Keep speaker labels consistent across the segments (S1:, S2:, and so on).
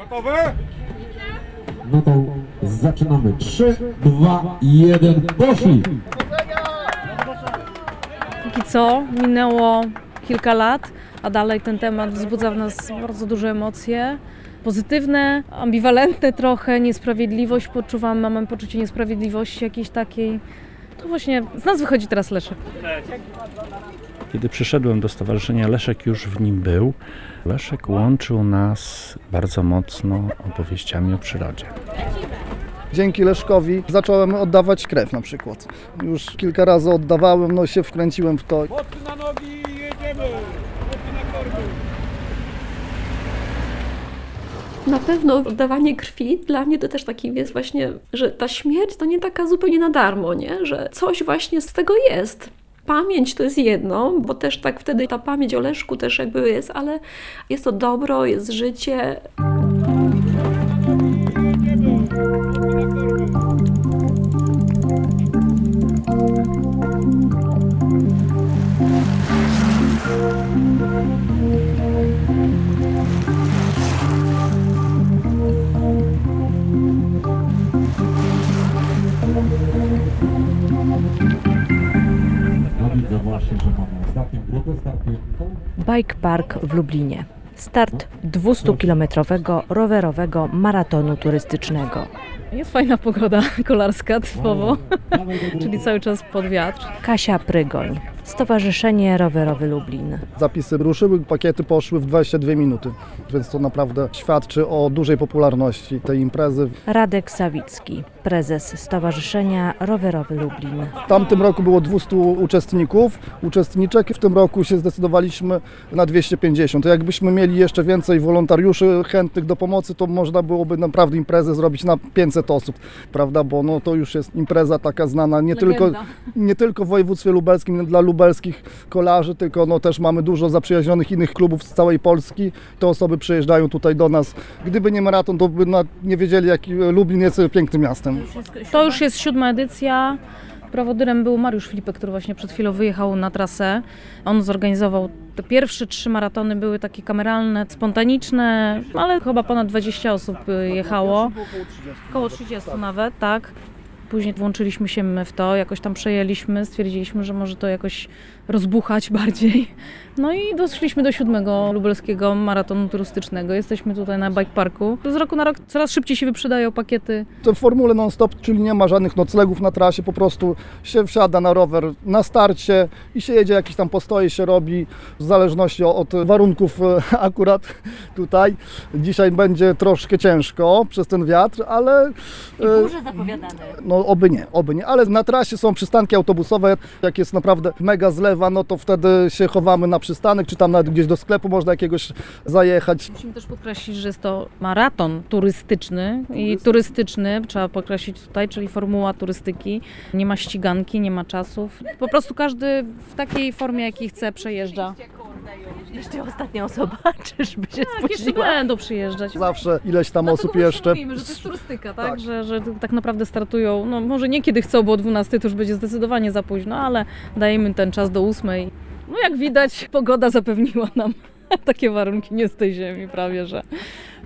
S1: Gotowe?
S2: No to zaczynamy. 3, 2, 1, poszli!
S3: Póki co minęło kilka lat, a dalej ten temat wzbudza w nas bardzo duże emocje. Pozytywne, ambiwalentne trochę, niesprawiedliwość poczuwam, mam poczucie niesprawiedliwości jakiejś takiej. To właśnie z nas wychodzi teraz Leszek.
S4: Kiedy przyszedłem do stowarzyszenia, Leszek już w nim był. Leszek łączył nas bardzo mocno opowieściami o przyrodzie.
S5: Dzięki Leszkowi zacząłem oddawać krew na przykład. Już kilka razy oddawałem, no się wkręciłem w to.
S1: Mocno na nogi jedziemy! Mocno na korby!
S6: Na pewno oddawanie krwi dla mnie to też taki jest właśnie, że ta śmierć to nie taka zupełnie na darmo, nie? że coś właśnie z tego jest. Pamięć to jest jedno, bo też tak wtedy ta pamięć o Leszku też jakby jest, ale jest to dobro, jest życie.
S7: Bike Park w Lublinie. Start 200-kilometrowego rowerowego maratonu turystycznego.
S3: Jest fajna pogoda kolarska typowo, czyli cały czas pod wiatr.
S7: Kasia Prygoń, Stowarzyszenie Rowerowy Lublin.
S5: Zapisy ruszyły, pakiety poszły w 22 minuty, więc to naprawdę świadczy o dużej popularności tej imprezy.
S7: Radek Sawicki, prezes Stowarzyszenia Rowerowy Lublin.
S5: W tamtym roku było 200 uczestników, uczestniczek. W tym roku się zdecydowaliśmy na 250. To jakbyśmy mieli jeszcze więcej wolontariuszy chętnych do pomocy, to można byłoby naprawdę imprezę zrobić na 500 osób, prawda? Bo no, to już jest impreza taka znana nie tylko, nie tylko w województwie lubelskim dla lubelskich kolarzy, tylko no, też mamy dużo zaprzyjaźnionych innych klubów z całej Polski. Te osoby przyjeżdżają tutaj do nas. Gdyby nie maraton, to by nie wiedzieli, jaki Lublin jest pięknym miastem.
S3: To już jest siódma edycja. Prowodyrem był Mariusz Filipek, który właśnie przed chwilą wyjechał na trasę. On zorganizował te pierwsze trzy maratony, były takie kameralne, spontaniczne, ale chyba ponad 20 osób y, jechało. Około 30 nawet, tak. Później włączyliśmy się my w to, jakoś tam przejęliśmy, stwierdziliśmy, że może to jakoś rozbuchać bardziej. No i doszliśmy do siódmego lubelskiego maratonu turystycznego. Jesteśmy tutaj na bike parku. Z roku na rok coraz szybciej się wyprzedają pakiety
S5: To w formule non-stop, czyli nie ma żadnych noclegów na trasie, po prostu się wsiada na rower na starcie i się jedzie, jakieś tam postoje się robi, w zależności od warunków e, akurat tutaj. Dzisiaj będzie troszkę ciężko przez ten wiatr, ale e,
S7: zapowiadane.
S5: no oby nie, oby nie, ale na trasie są przystanki autobusowe, jak jest naprawdę mega zlewa, no to wtedy się chowamy na przystanek, czy tam nawet gdzieś do sklepu można jakiegoś zajechać.
S3: Musimy też podkreślić, że jest to maraton turystyczny i turystyczny, trzeba podkreślić tutaj, czyli formuła turystyki. Nie ma ściganki, nie ma czasów. Po prostu każdy w takiej formie, jakiej chce, przejeżdża.
S7: Jeszcze ostatnia osoba, czyżby się
S3: Tak, jeszcze będą przyjeżdżać.
S5: Zawsze ileś tam osób
S3: Dlatego
S5: jeszcze.
S3: Mówimy, że to jest turystyka, tak?
S5: Tak.
S3: Że, że tak naprawdę startują, no może nie kiedy chcą, bo o 12 to już będzie zdecydowanie za późno, ale dajemy ten czas do 8. No jak widać, pogoda zapewniła nam takie warunki nie z tej ziemi prawie, że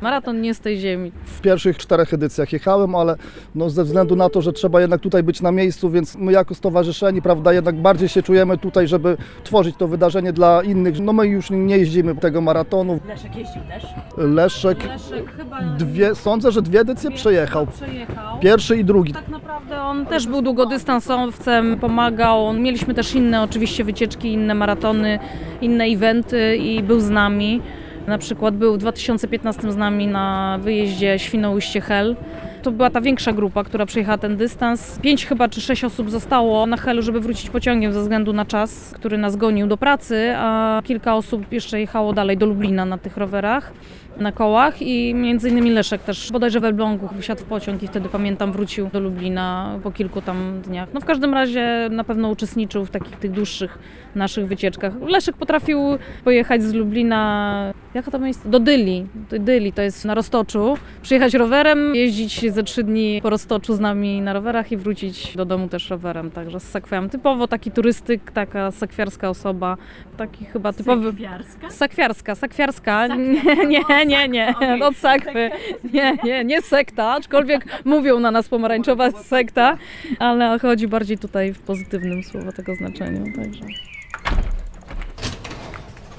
S3: maraton nie z tej ziemi.
S5: w pierwszych czterech edycjach jechałem, ale no ze względu na to, że trzeba jednak tutaj być na miejscu, więc my jako stowarzyszeni, prawda, jednak bardziej się czujemy tutaj, żeby tworzyć to wydarzenie dla innych. No my już nie jeździmy tego maratonu.
S7: Leszek jeździł też.
S5: Leszek
S3: Leszek chyba
S5: dwie, sądzę, że dwie edycje przejechał.
S3: przejechał.
S5: Pierwszy i drugi.
S3: Tak naprawdę on też był długodystansowcem, pomagał. Mieliśmy też inne oczywiście wycieczki, inne maratony, inne eventy i był z nami. Na przykład był w 2015 z nami na wyjeździe Świnoujście-Hel. To była ta większa grupa, która przejechała ten dystans. Pięć chyba czy sześć osób zostało na Helu, żeby wrócić pociągiem ze względu na czas, który nas gonił do pracy, a kilka osób jeszcze jechało dalej do Lublina na tych rowerach na kołach i między innymi Leszek też bodajże w Elblągu wsiadł w pociąg i wtedy pamiętam wrócił do Lublina po kilku tam dniach. No w każdym razie na pewno uczestniczył w takich tych dłuższych naszych wycieczkach. Leszek potrafił pojechać z Lublina, jaka to miejsce? Do Dyli. Dyli to jest na Roztoczu. Przyjechać rowerem, jeździć ze trzy dni po Roztoczu z nami na rowerach i wrócić do domu też rowerem, także z sakwem. Typowo taki turystyk, taka sakwiarska osoba, taki chyba typowy...
S7: Sakwiarska?
S3: Sakwiarska, sakwiarska. Nie, nie, Nie, nie, nie, od sakwy. Nie, nie, nie sekta, aczkolwiek mówią na nas pomarańczowa sekta, ale chodzi bardziej tutaj w pozytywnym słowa tego znaczeniu, także.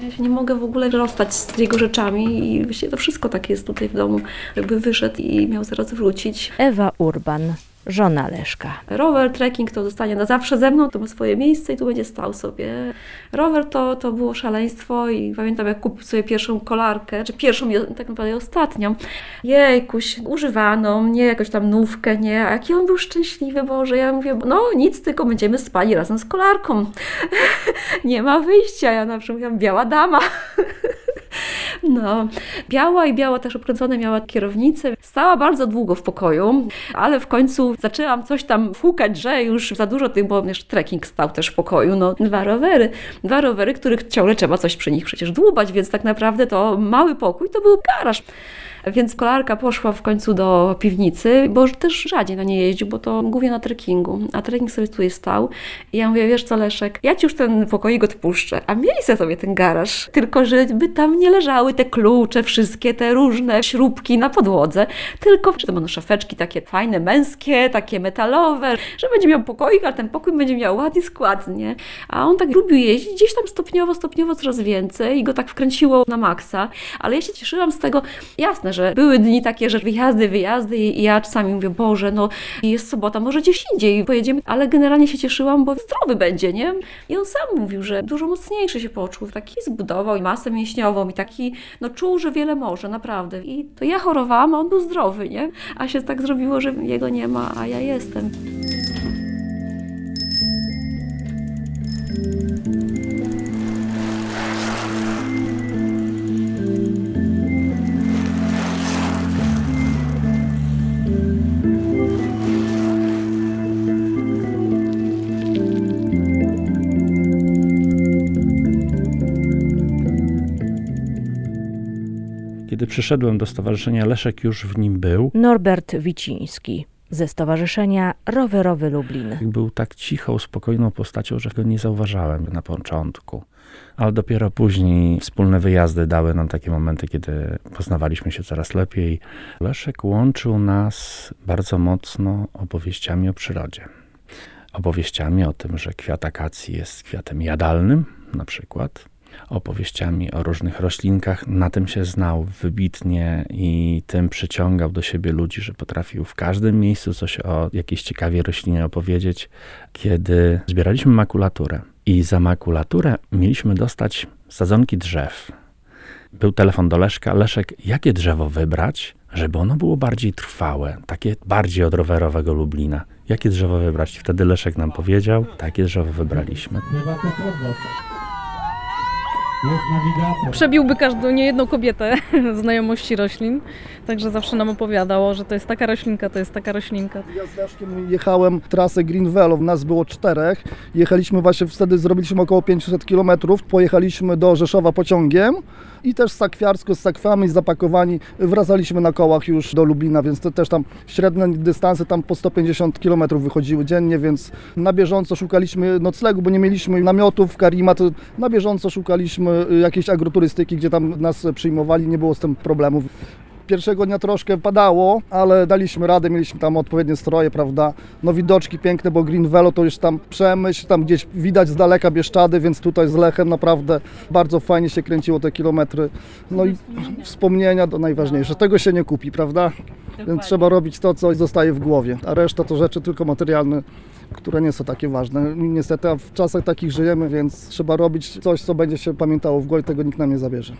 S6: Ja się nie mogę w ogóle rozstać z jego rzeczami i właściwie to wszystko tak jest tutaj w domu. Jakby wyszedł i miał zaraz wrócić.
S7: Ewa Urban, żona Leszka.
S6: Rower, trekking to zostanie na zawsze ze mną, to ma swoje miejsce i tu będzie stał sobie. Rower to, to było szaleństwo i pamiętam jak kupił sobie pierwszą kolarkę, czy pierwszą tak naprawdę ostatnią. Jejkuś, używaną, nie jakąś tam nówkę, nie. A jaki on był szczęśliwy, Boże. Ja mówię, no nic, tylko będziemy spali razem z kolarką. nie ma wyjścia. Ja na przykład mówiłam, biała dama. No, biała i biała też obkręcone miała kierownicę. Stała bardzo długo w pokoju, ale w końcu zaczęłam coś tam fukać, że już za dużo tych, bo jeszcze trekking stał też w pokoju. No, dwa rowery, dwa rowery, których ciągle trzeba coś przy nich przecież dłubać, więc tak naprawdę to mały pokój to był garaż. Więc kolarka poszła w końcu do piwnicy, bo też rzadziej na nie jeździł, bo to głównie na trekkingu. A trekking sobie tutaj stał. I ja mówię, wiesz co Leszek, ja ci już ten pokoik odpuszczę, a miejsce sobie ten garaż. Tylko, żeby tam nie leżały te klucze, wszystkie te różne śrubki na podłodze, tylko, że to będą szafeczki takie fajne, męskie, takie metalowe, że będzie miał pokoik, ale ten pokój będzie miał ładnie składnie. A on tak lubił jeździć, gdzieś tam stopniowo, stopniowo coraz więcej i go tak wkręciło na maksa. Ale ja się cieszyłam z tego, jasne, że były dni takie, że wyjazdy, wyjazdy i ja czasami mówię, Boże, no jest sobota, może gdzieś indziej pojedziemy, ale generalnie się cieszyłam, bo zdrowy będzie, nie? I on sam mówił, że dużo mocniejszy się poczuł, taki zbudował masę mięśniową i taki, no czuł, że wiele może, naprawdę. I to ja chorowałam, a on był zdrowy, nie? A się tak zrobiło, że jego nie ma, a ja jestem.
S4: Kiedy przyszedłem do Stowarzyszenia Leszek już w nim był.
S7: Norbert Wiciński ze Stowarzyszenia Rowerowy Lublin.
S4: Był tak cichą, spokojną postacią, że go nie zauważałem na początku. Ale dopiero później wspólne wyjazdy dały nam takie momenty, kiedy poznawaliśmy się coraz lepiej. Leszek łączył nas bardzo mocno opowieściami o przyrodzie. Opowieściami o tym, że kwiat akacji jest kwiatem jadalnym, na przykład opowieściami o różnych roślinkach. Na tym się znał wybitnie i tym przyciągał do siebie ludzi, że potrafił w każdym miejscu coś o jakiejś ciekawej roślinie opowiedzieć. Kiedy zbieraliśmy makulaturę i za makulaturę mieliśmy dostać sadzonki drzew. Był telefon do Leszka. Leszek, jakie drzewo wybrać, żeby ono było bardziej trwałe, takie bardziej od rowerowego Lublina? Jakie drzewo wybrać? Wtedy Leszek nam powiedział, takie drzewo wybraliśmy.
S3: Przebiłby każdą, niejedną kobietę znajomości roślin, także zawsze nam opowiadało, że to jest taka roślinka, to jest taka roślinka.
S5: Ja z Leszkiem jechałem trasę Green Velo, nas było czterech. Jechaliśmy właśnie, wtedy zrobiliśmy około 500 km. Pojechaliśmy do Rzeszowa pociągiem i też sakwiarsko z sakwami zapakowani wracaliśmy na kołach już do Lublina, więc to też tam średnie dystanse tam po 150 km wychodziły dziennie, więc na bieżąco szukaliśmy noclegu, bo nie mieliśmy namiotów, karimat, na bieżąco szukaliśmy jakiejś agroturystyki, gdzie tam nas przyjmowali, nie było z tym problemów. Pierwszego dnia troszkę padało, ale daliśmy radę, mieliśmy tam odpowiednie stroje, prawda? No widoczki piękne, bo Green Velo to już tam przemyśl, tam gdzieś widać z daleka Bieszczady, więc tutaj z Lechem naprawdę bardzo fajnie się kręciło te kilometry. No i wspomnienia to najważniejsze. Tego się nie kupi, prawda? Więc trzeba robić to, co zostaje w głowie, a reszta to rzeczy tylko materialne, które nie są takie ważne. Niestety, a w czasach takich żyjemy, więc trzeba robić coś, co będzie się pamiętało w głowie, tego nikt nam nie zabierze.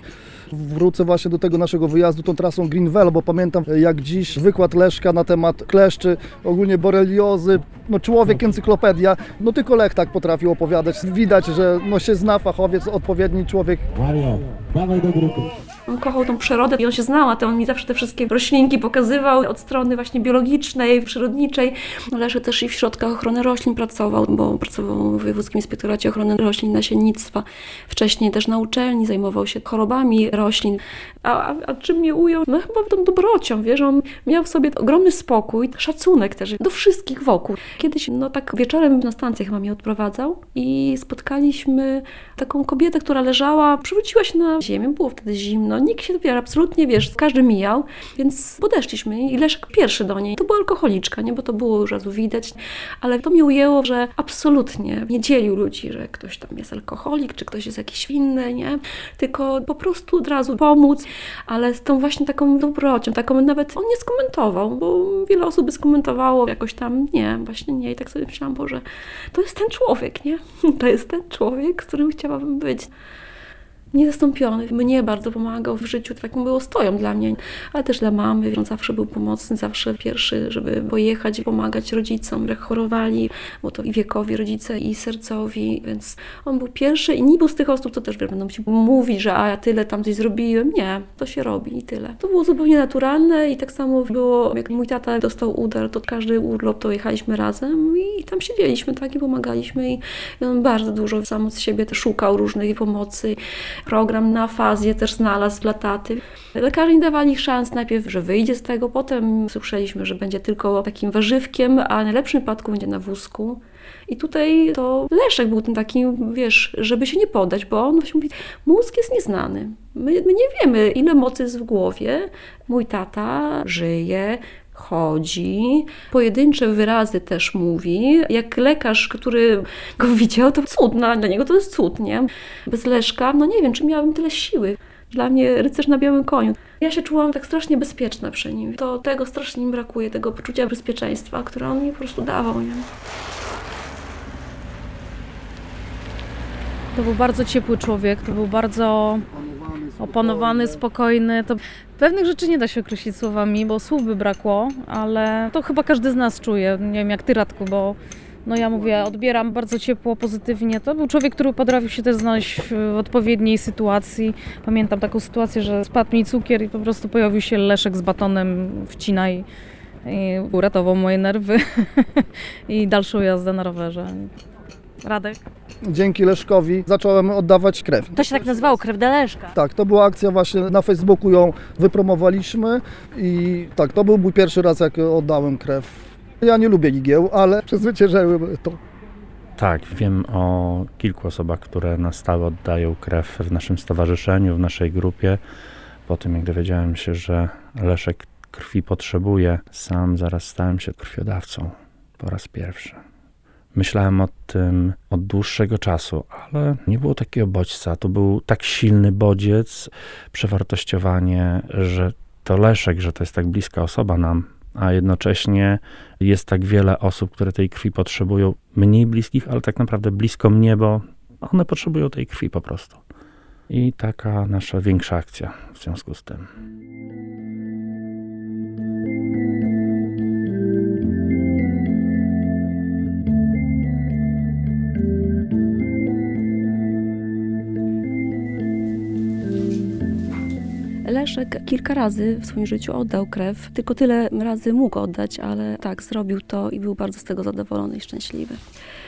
S5: Wrócę właśnie do tego naszego wyjazdu tą trasą Green Velo, bo pamiętam jak dziś wykład Leszka na temat kleszczy, ogólnie boreliozy, no człowiek encyklopedia, no tylko Lech tak potrafił opowiadać. Widać, że no się zna fachowiec, odpowiedni człowiek.
S2: Mario, dawaj do grupy.
S6: On kochał tą przyrodę i on się znał, a to on mi zawsze te wszystkie roślinki pokazywał od strony właśnie biologicznej, przyrodniczej. Leszek też i w środkach ochrony roślin pracował, bo pracował w Wojewódzkim Inspektoracie Ochrony Roślin Nasiennictwa. Wcześniej też na uczelni zajmował się chorobami roślin. A, a, a czym mnie ujął? No chyba tą dobrocią, wiesz, on miał w sobie ogromny spokój, szacunek też do wszystkich wokół. Kiedyś, no tak wieczorem na stację chyba mnie odprowadzał i spotkaliśmy taką kobietę, która leżała, przywróciła się na ziemię, było wtedy zimno no nikt się dopiero absolutnie, wiesz, każdy mijał, więc podeszliśmy i Leszek pierwszy do niej. To była alkoholiczka, nie, bo to było już razu widać, ale to mnie ujęło, że absolutnie nie dzielił ludzi, że ktoś tam jest alkoholik, czy ktoś jest jakiś inny, nie, tylko po prostu od razu pomóc, ale z tą właśnie taką dobrocią, taką nawet on nie skomentował, bo wiele osób by skomentowało jakoś tam, nie, właśnie nie. I tak sobie myślałam, Boże, to jest ten człowiek, nie, to jest ten człowiek, z którym chciałabym być niezastąpiony. Mnie bardzo pomagał w życiu, takim było stoją dla mnie, ale też dla mamy. On zawsze był pomocny, zawsze pierwszy, żeby pojechać, pomagać rodzicom, jak chorowali, bo to i wiekowi rodzice, i sercowi, więc on był pierwszy i nie był z tych osób, co też będą ci mówić, że a ja tyle tam coś zrobiłem. Nie, to się robi i tyle. To było zupełnie naturalne i tak samo było, jak mój tata dostał udar, to każdy urlop to jechaliśmy razem i tam siedzieliśmy tak i pomagaliśmy i on bardzo dużo sam z siebie szukał różnych pomocy program na fazję też znalazł dla taty. Lekarze nie dawali szans najpierw, że wyjdzie z tego, potem słyszeliśmy, że będzie tylko takim warzywkiem, a w najlepszym wypadku będzie na wózku. I tutaj to Leszek był tym takim, wiesz, żeby się nie podać, bo on właśnie mówi, mózg jest nieznany. My, my nie wiemy, ile mocy jest w głowie. Mój tata żyje, chodzi, pojedyncze wyrazy też mówi. Jak lekarz, który go widział, to cud, dla niego to jest cud, nie? Bez Leszka, no nie wiem, czy miałabym tyle siły. Dla mnie rycerz na białym koniu. Ja się czułam tak strasznie bezpieczna przy nim. To tego strasznie mi brakuje, tego poczucia bezpieczeństwa, które on mi po prostu dawał, nie?
S3: To był bardzo ciepły człowiek, to był bardzo opanowany, spokojny. To pewnych rzeczy nie da się określić słowami, bo słów by brakło, ale to chyba każdy z nas czuje. Nie wiem jak ty, Radku, bo no ja mówię, odbieram bardzo ciepło, pozytywnie. To był człowiek, który potrafił się też znaleźć w odpowiedniej sytuacji. Pamiętam taką sytuację, że spadł mi cukier i po prostu pojawił się Leszek z batonem, wcina i, i uratował moje nerwy i dalszą jazdę na rowerze. Radek?
S5: Dzięki Leszkowi zacząłem oddawać krew.
S7: To się tak nazywało, krew dla Leszka.
S5: Tak, to była akcja właśnie, na Facebooku ją wypromowaliśmy i tak, to był mój pierwszy raz, jak oddałem krew. Ja nie lubię igieł, ale przezwyciężyłem to.
S4: Tak, wiem o kilku osobach, które na stałe oddają krew w naszym stowarzyszeniu, w naszej grupie. Po tym, jak dowiedziałem się, że Leszek krwi potrzebuje, sam zaraz stałem się krwiodawcą po raz pierwszy. Myślałem o tym od dłuższego czasu, ale nie było takiego bodźca. To był tak silny bodziec, przewartościowanie, że to Leszek, że to jest tak bliska osoba nam, a jednocześnie jest tak wiele osób, które tej krwi potrzebują, mniej bliskich, ale tak naprawdę blisko mnie, bo one potrzebują tej krwi po prostu. I taka nasza większa akcja w związku z tym.
S6: Leszek kilka razy w swoim życiu oddał krew, tylko tyle razy mógł oddać, ale tak, zrobił to i był bardzo z tego zadowolony i szczęśliwy.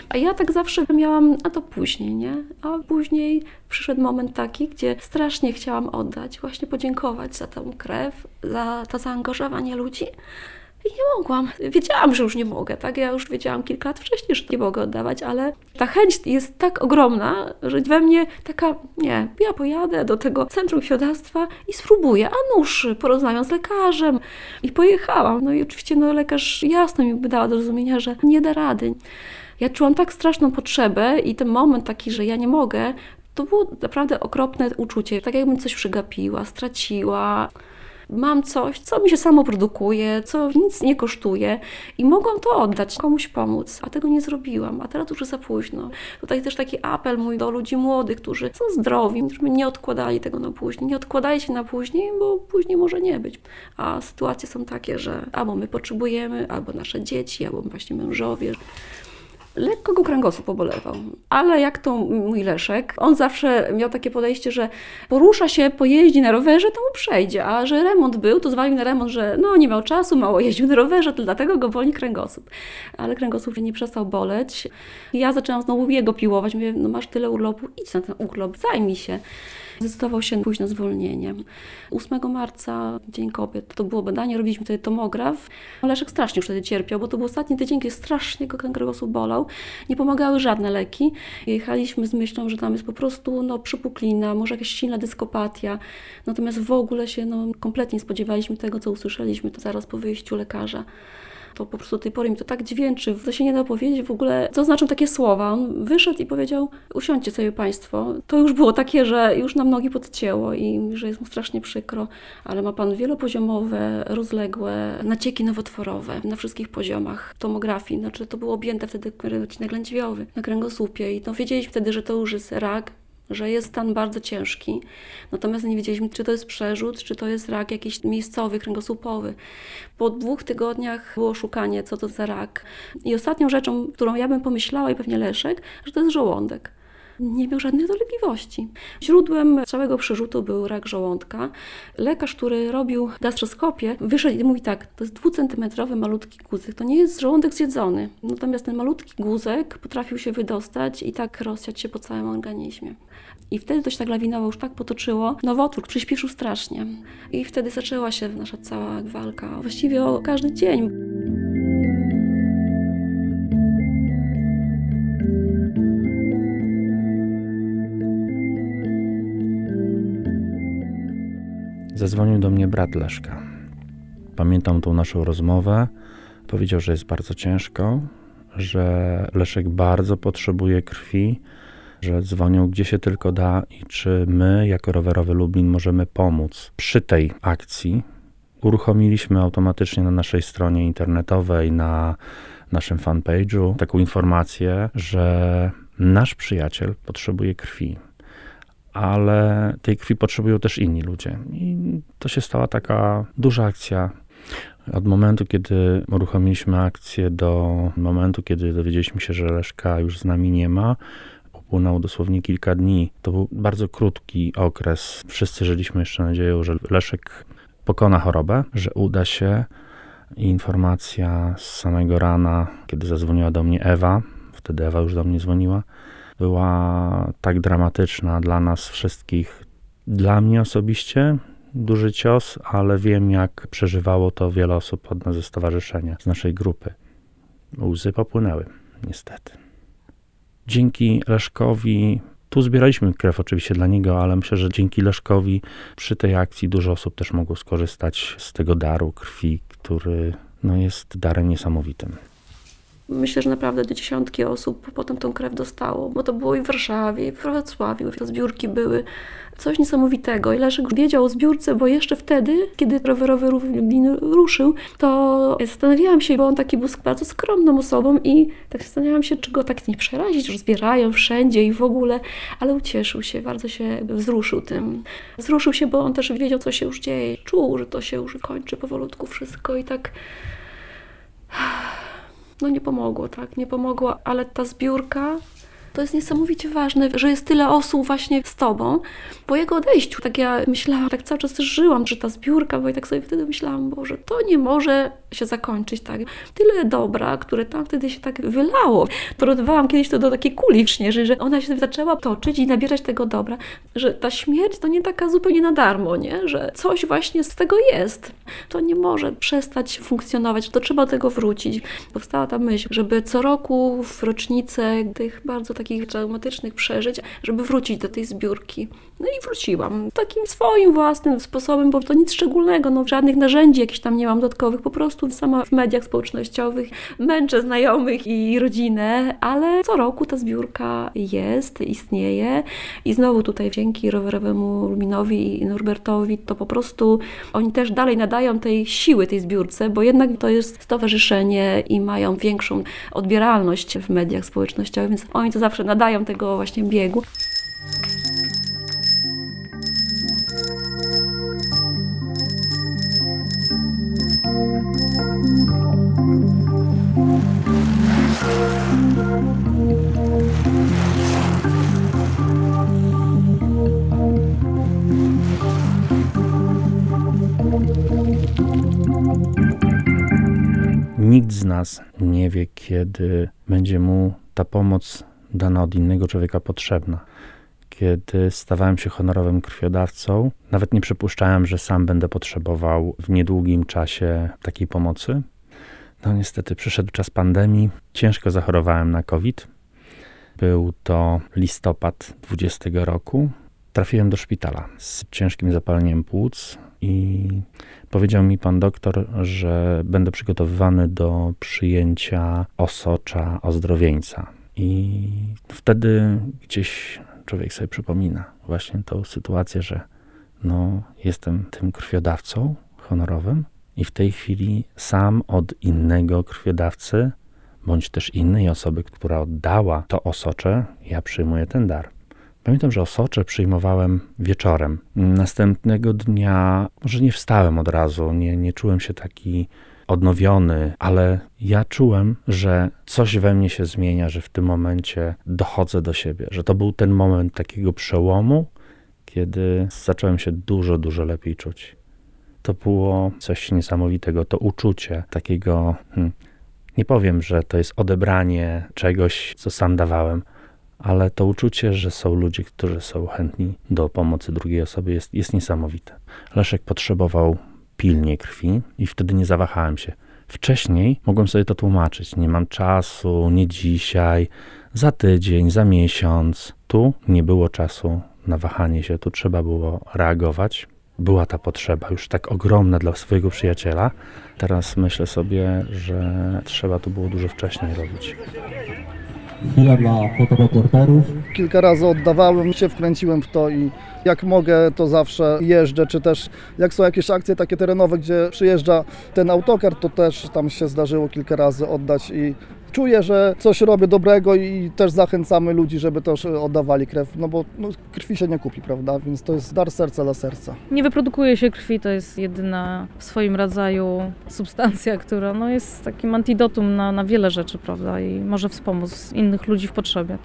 S6: A ja tak zawsze miałam, a to później, nie? A później przyszedł moment taki, gdzie strasznie chciałam oddać, właśnie podziękować za tę krew, za to zaangażowanie ludzi. I nie mogłam. Wiedziałam, że już nie mogę, tak? Ja już wiedziałam kilka lat wcześniej, że nie mogę oddawać, ale ta chęć jest tak ogromna, że we mnie taka, nie, ja pojadę do tego centrum krwiodawstwa i spróbuję, a nuż, porozmawiam z lekarzem. I pojechałam. No i oczywiście no, lekarz jasno mi dała do zrozumienia, że nie da rady. Ja czułam tak straszną potrzebę i ten moment taki, że ja nie mogę, to było naprawdę okropne uczucie. Tak jakbym coś przegapiła, straciła mam coś, co mi się samo produkuje, co nic nie kosztuje i mogłam to oddać, komuś pomóc, a tego nie zrobiłam, a teraz już za późno. Tutaj też taki apel mój do ludzi młodych, którzy są zdrowi, żeby nie odkładali tego na później. Nie odkładajcie na później, bo później może nie być. A sytuacje są takie, że albo my potrzebujemy, albo nasze dzieci, albo właśnie mężowie lekko go kręgosłup pobolewał. Ale jak to mój Leszek, on zawsze miał takie podejście, że porusza się, pojeździ na rowerze, to mu przejdzie, a że remont był, to zwalił na remont, że no nie miał czasu, mało jeździł na rowerze, to dlatego go boli kręgosłup. Ale kręgosłup nie przestał boleć. Ja zaczęłam znowu jego piłować, mówię, no masz tyle urlopu, idź na ten urlop, zajmij się. Zdecydował się pójść na zwolnienie. 8 marca, Dzień Kobiet, to było badanie, robiliśmy wtedy tomograf. Leszek strasznie już wtedy cierpiał, bo to był ostatni tydzień, kiedy strasznie go kręgosłup bolał. Nie pomagały żadne leki. Jechaliśmy z myślą, że tam jest po prostu no, przypuklina, może jakaś silna dyskopatia. Natomiast w ogóle się no, kompletnie nie spodziewaliśmy tego, co usłyszeliśmy to zaraz po wyjściu lekarza to po prostu do tej pory mi to tak dźwięczy, to się nie da powiedzieć w ogóle, co znaczą takie słowa. On wyszedł i powiedział, usiądźcie sobie Państwo. To już było takie, że już nam nogi podcięło i że jest mu strasznie przykro, ale ma Pan wielopoziomowe, rozległe nacieki nowotworowe na wszystkich poziomach tomografii. Znaczy to było objęte wtedy odcinek lędźwiowy na kręgosłupie i no, wiedzieliśmy wtedy, że to już jest rak, że jest stan bardzo ciężki. Natomiast nie wiedzieliśmy, czy to jest przerzut, czy to jest rak jakiś miejscowy, kręgosłupowy. Po dwóch tygodniach było szukanie, co to za rak. I ostatnią rzeczą, którą ja bym pomyślała, i pewnie Leszek, że to jest żołądek. Nie miał żadnych dolegliwości. Źródłem całego przerzutu był rak żołądka. Lekarz, który robił gastroskopię, wyszedł i mówi tak, to jest dwucentymetrowy malutki guzek, to nie jest żołądek zjedzony. Natomiast ten malutki guzek potrafił się wydostać i tak rozsiać się po całym organizmie. I wtedy to się tak lawinowo już tak potoczyło. Nowotwór przyspieszył strasznie. I wtedy zaczęła się nasza cała walka. Właściwie o każdy dzień.
S4: Zadzwonił do mnie brat Leszka. Pamiętam tą naszą rozmowę. Powiedział, że jest bardzo ciężko, że Leszek bardzo potrzebuje krwi, że dzwonią gdzie się tylko da i czy my, jako rowerowy Lublin, możemy pomóc przy tej akcji. Uruchomiliśmy automatycznie na naszej stronie internetowej, na naszym fanpage'u taką informację, że nasz przyjaciel potrzebuje krwi, ale tej krwi potrzebują też inni ludzie. I to się stała taka duża akcja. Od momentu, kiedy uruchomiliśmy akcję, do momentu, kiedy dowiedzieliśmy się, że Leszka już z nami nie ma, upłynęło dosłownie kilka dni. To był bardzo krótki okres. Wszyscy żyliśmy jeszcze nadzieją, że Leszek pokona chorobę, że uda się. I informacja z samego rana, kiedy zadzwoniła do mnie Ewa, wtedy Ewa już do mnie dzwoniła, była tak dramatyczna dla nas wszystkich. Dla mnie osobiście duży cios, ale wiem, jak przeżywało to wiele osób od nas ze stowarzyszenia, z naszej grupy. Łzy popłynęły, niestety dzięki Leszkowi, tu zbieraliśmy krew oczywiście dla niego, ale myślę, że dzięki Leszkowi przy tej akcji dużo osób też mogło skorzystać z tego daru krwi, który no, jest darem niesamowitym.
S6: Myślę, że naprawdę dziesiątki osób potem tą krew dostało, bo to było i w Warszawie, i w Wrocławiu. Te zbiórki były coś niesamowitego. I Leszek wiedział o zbiórce, bo jeszcze wtedy, kiedy rowerowy Lublin ruszył, to zastanawiałam się, bo on taki był bardzo skromną osobą i tak zastanawiałam się, czy go tak nie przerazić, że zbierają wszędzie i w ogóle, ale ucieszył się, bardzo się wzruszył tym. Wzruszył się, bo on też wiedział, co się już dzieje. Czuł, że to się już kończy powolutku wszystko i tak no nie pomogło, tak, nie pomogło, ale ta zbiórka to jest niesamowicie ważne, że jest tyle osób właśnie z Tobą. Po jego odejściu, tak ja myślałam, tak cały czas żyłam, że ta zbiórka, bo i tak sobie wtedy myślałam, Boże, to nie może się zakończyć tak. Tyle dobra, które tam wtedy się tak wylało. Porównywałam kiedyś to do takiej kuli śnieżnej, że ona się zaczęła toczyć i nabierać tego dobra, że ta śmierć to nie taka zupełnie na darmo, nie? że coś właśnie z tego jest. To nie może przestać funkcjonować, to trzeba do tego wrócić. Powstała ta myśl, żeby co roku w rocznicę tych bardzo takich traumatycznych przeżyć, żeby wrócić do tej zbiórki. No i wróciłam takim swoim własnym sposobem, bo to nic szczególnego, no żadnych narzędzi jakichś tam nie mam dodatkowych, po prostu sama w mediach społecznościowych męczę znajomych i rodzinę, ale co roku ta zbiórka jest, istnieje i znowu tutaj dzięki rowerowemu Luminowi i Norbertowi to po prostu oni też dalej nadają tej siły tej zbiórce, bo jednak to jest stowarzyszenie i mają większą odbieralność w mediach społecznościowych, więc oni to zawsze nadają tego właśnie biegu.
S4: Nikt z nas nie wie, kiedy będzie mu ta pomoc dana od innego człowieka potrzebna. kiedy stawałem się honorowym krwiodawcą, nawet nie przypuszczałem, że sam będę potrzebował w niedługim czasie takiej pomocy. No niestety przyszedł czas pandemii, ciężko zachorowałem na COVID. Był to listopad 20 roku. Trafiłem do szpitala z ciężkim zapaleniem płuc i powiedział mi pan doktor, że będę przygotowywany do przyjęcia osocza ozdrowieńca. I wtedy gdzieś człowiek sobie przypomina właśnie tą sytuację, że no, jestem tym krwiodawcą honorowym i w tej chwili sam od innego krwiodawcy, bądź też innej osoby, która oddała to osocze, ja przyjmuję ten dar. Pamiętam, że osocze przyjmowałem wieczorem. Następnego dnia, może nie wstałem od razu, nie, nie czułem się taki odnowiony, ale ja czułem, że coś we mnie się zmienia, że w tym momencie dochodzę do siebie, że to był ten moment takiego przełomu, kiedy zacząłem się dużo, dużo lepiej czuć. To było coś niesamowitego, to uczucie takiego, hmm, nie powiem, że to jest odebranie czegoś, co sam dawałem, ale to uczucie, że są ludzie, którzy są chętni do pomocy drugiej osoby, jest, jest niesamowite. Leszek potrzebował pilnie krwi i wtedy nie zawahałem się. Wcześniej mogłem sobie to tłumaczyć. Nie mam czasu, nie dzisiaj, za tydzień, za miesiąc. Tu nie było czasu na wahanie się, tu trzeba było reagować. Była ta potrzeba już tak ogromna dla swojego przyjaciela. Teraz myślę sobie, że trzeba to było dużo wcześniej robić.
S2: Chwila dla fotoreporterów.
S5: Kilka razy oddawałem się, wkręciłem w to i jak mogę, to zawsze jeżdżę, czy też jak są jakieś akcje takie terenowe, gdzie przyjeżdża ten autokar, to też tam się zdarzyło kilka razy oddać i czuję, że coś robię dobrego i też zachęcamy ludzi, żeby też oddawali krew, no bo no, krwi się nie kupi, prawda, więc to jest dar serca dla serca.
S3: Nie wyprodukuje się krwi, to jest jedyna w swoim rodzaju substancja, która no, jest takim antidotum na, na wiele rzeczy, prawda, i może wspomóc innych ludzi w potrzebie.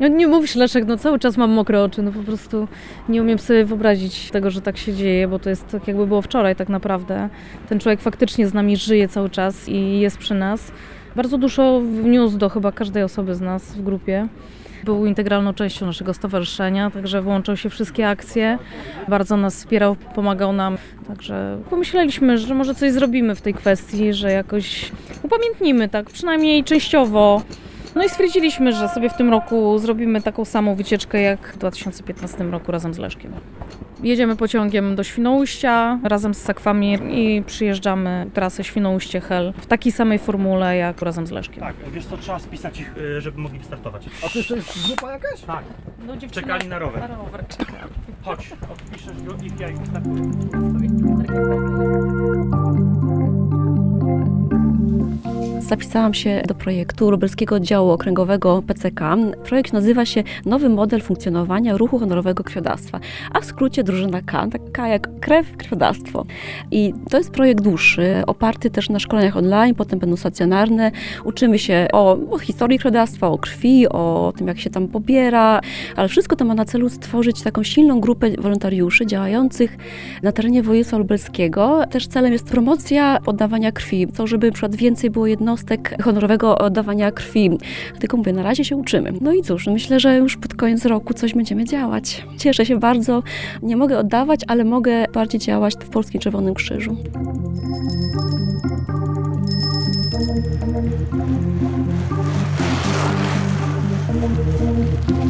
S3: No, nie mówisz Leszek, no cały czas mam mokre oczy, no po prostu nie umiem sobie wyobrazić tego, że tak się dzieje, bo to jest tak jakby było wczoraj tak naprawdę. Ten człowiek faktycznie z nami żyje cały czas i jest przy nas. Bardzo dużo wniósł do chyba każdej osoby z nas w grupie. Był integralną częścią naszego stowarzyszenia, także włączał się wszystkie akcje. Bardzo nas wspierał, pomagał nam. Także pomyśleliśmy, że może coś zrobimy w tej kwestii, że jakoś upamiętnimy, tak przynajmniej częściowo. No i stwierdziliśmy, że sobie w tym roku zrobimy taką samą wycieczkę jak w 2015 roku razem z Leszkiem. Jedziemy pociągiem do Świnoujścia razem z Sakwami i przyjeżdżamy trasę Świnoujście-Hel w takiej samej formule jak razem z Leszkiem.
S1: Tak, wiesz co, trzeba spisać ich, y, żeby mogli wystartować.
S5: A to jeszcze jest grupa jakaś?
S1: Tak,
S3: No, dziewczyna
S1: czekali na rower.
S3: na rower czekali.
S1: Chodź, odpiszesz go i ja ich wystartuję.
S6: Zapisałam się do projektu Lubelskiego Oddziału Okręgowego PCK. Projekt nazywa się Nowy Model Funkcjonowania Ruchu Honorowego Krwiodawstwa, a w skrócie drużyna K, taka jak krew, krwiodawstwo. I to jest projekt dłuższy, oparty też na szkoleniach online, potem będą stacjonarne. Uczymy się o, o historii krwiodawstwa, o krwi, o tym, jak się tam pobiera, ale wszystko to ma na celu stworzyć taką silną grupę wolontariuszy działających na terenie województwa lubelskiego. Też celem jest promocja oddawania krwi, to żeby na przykład więcej było jednostek honorowego oddawania krwi. Tylko mówię, na razie się uczymy. No i cóż, myślę, że już pod koniec roku coś będziemy działać. Cieszę się bardzo. Nie mogę oddawać, ale mogę bardziej działać w Polskim Czerwonym Krzyżu.
S2: Chwila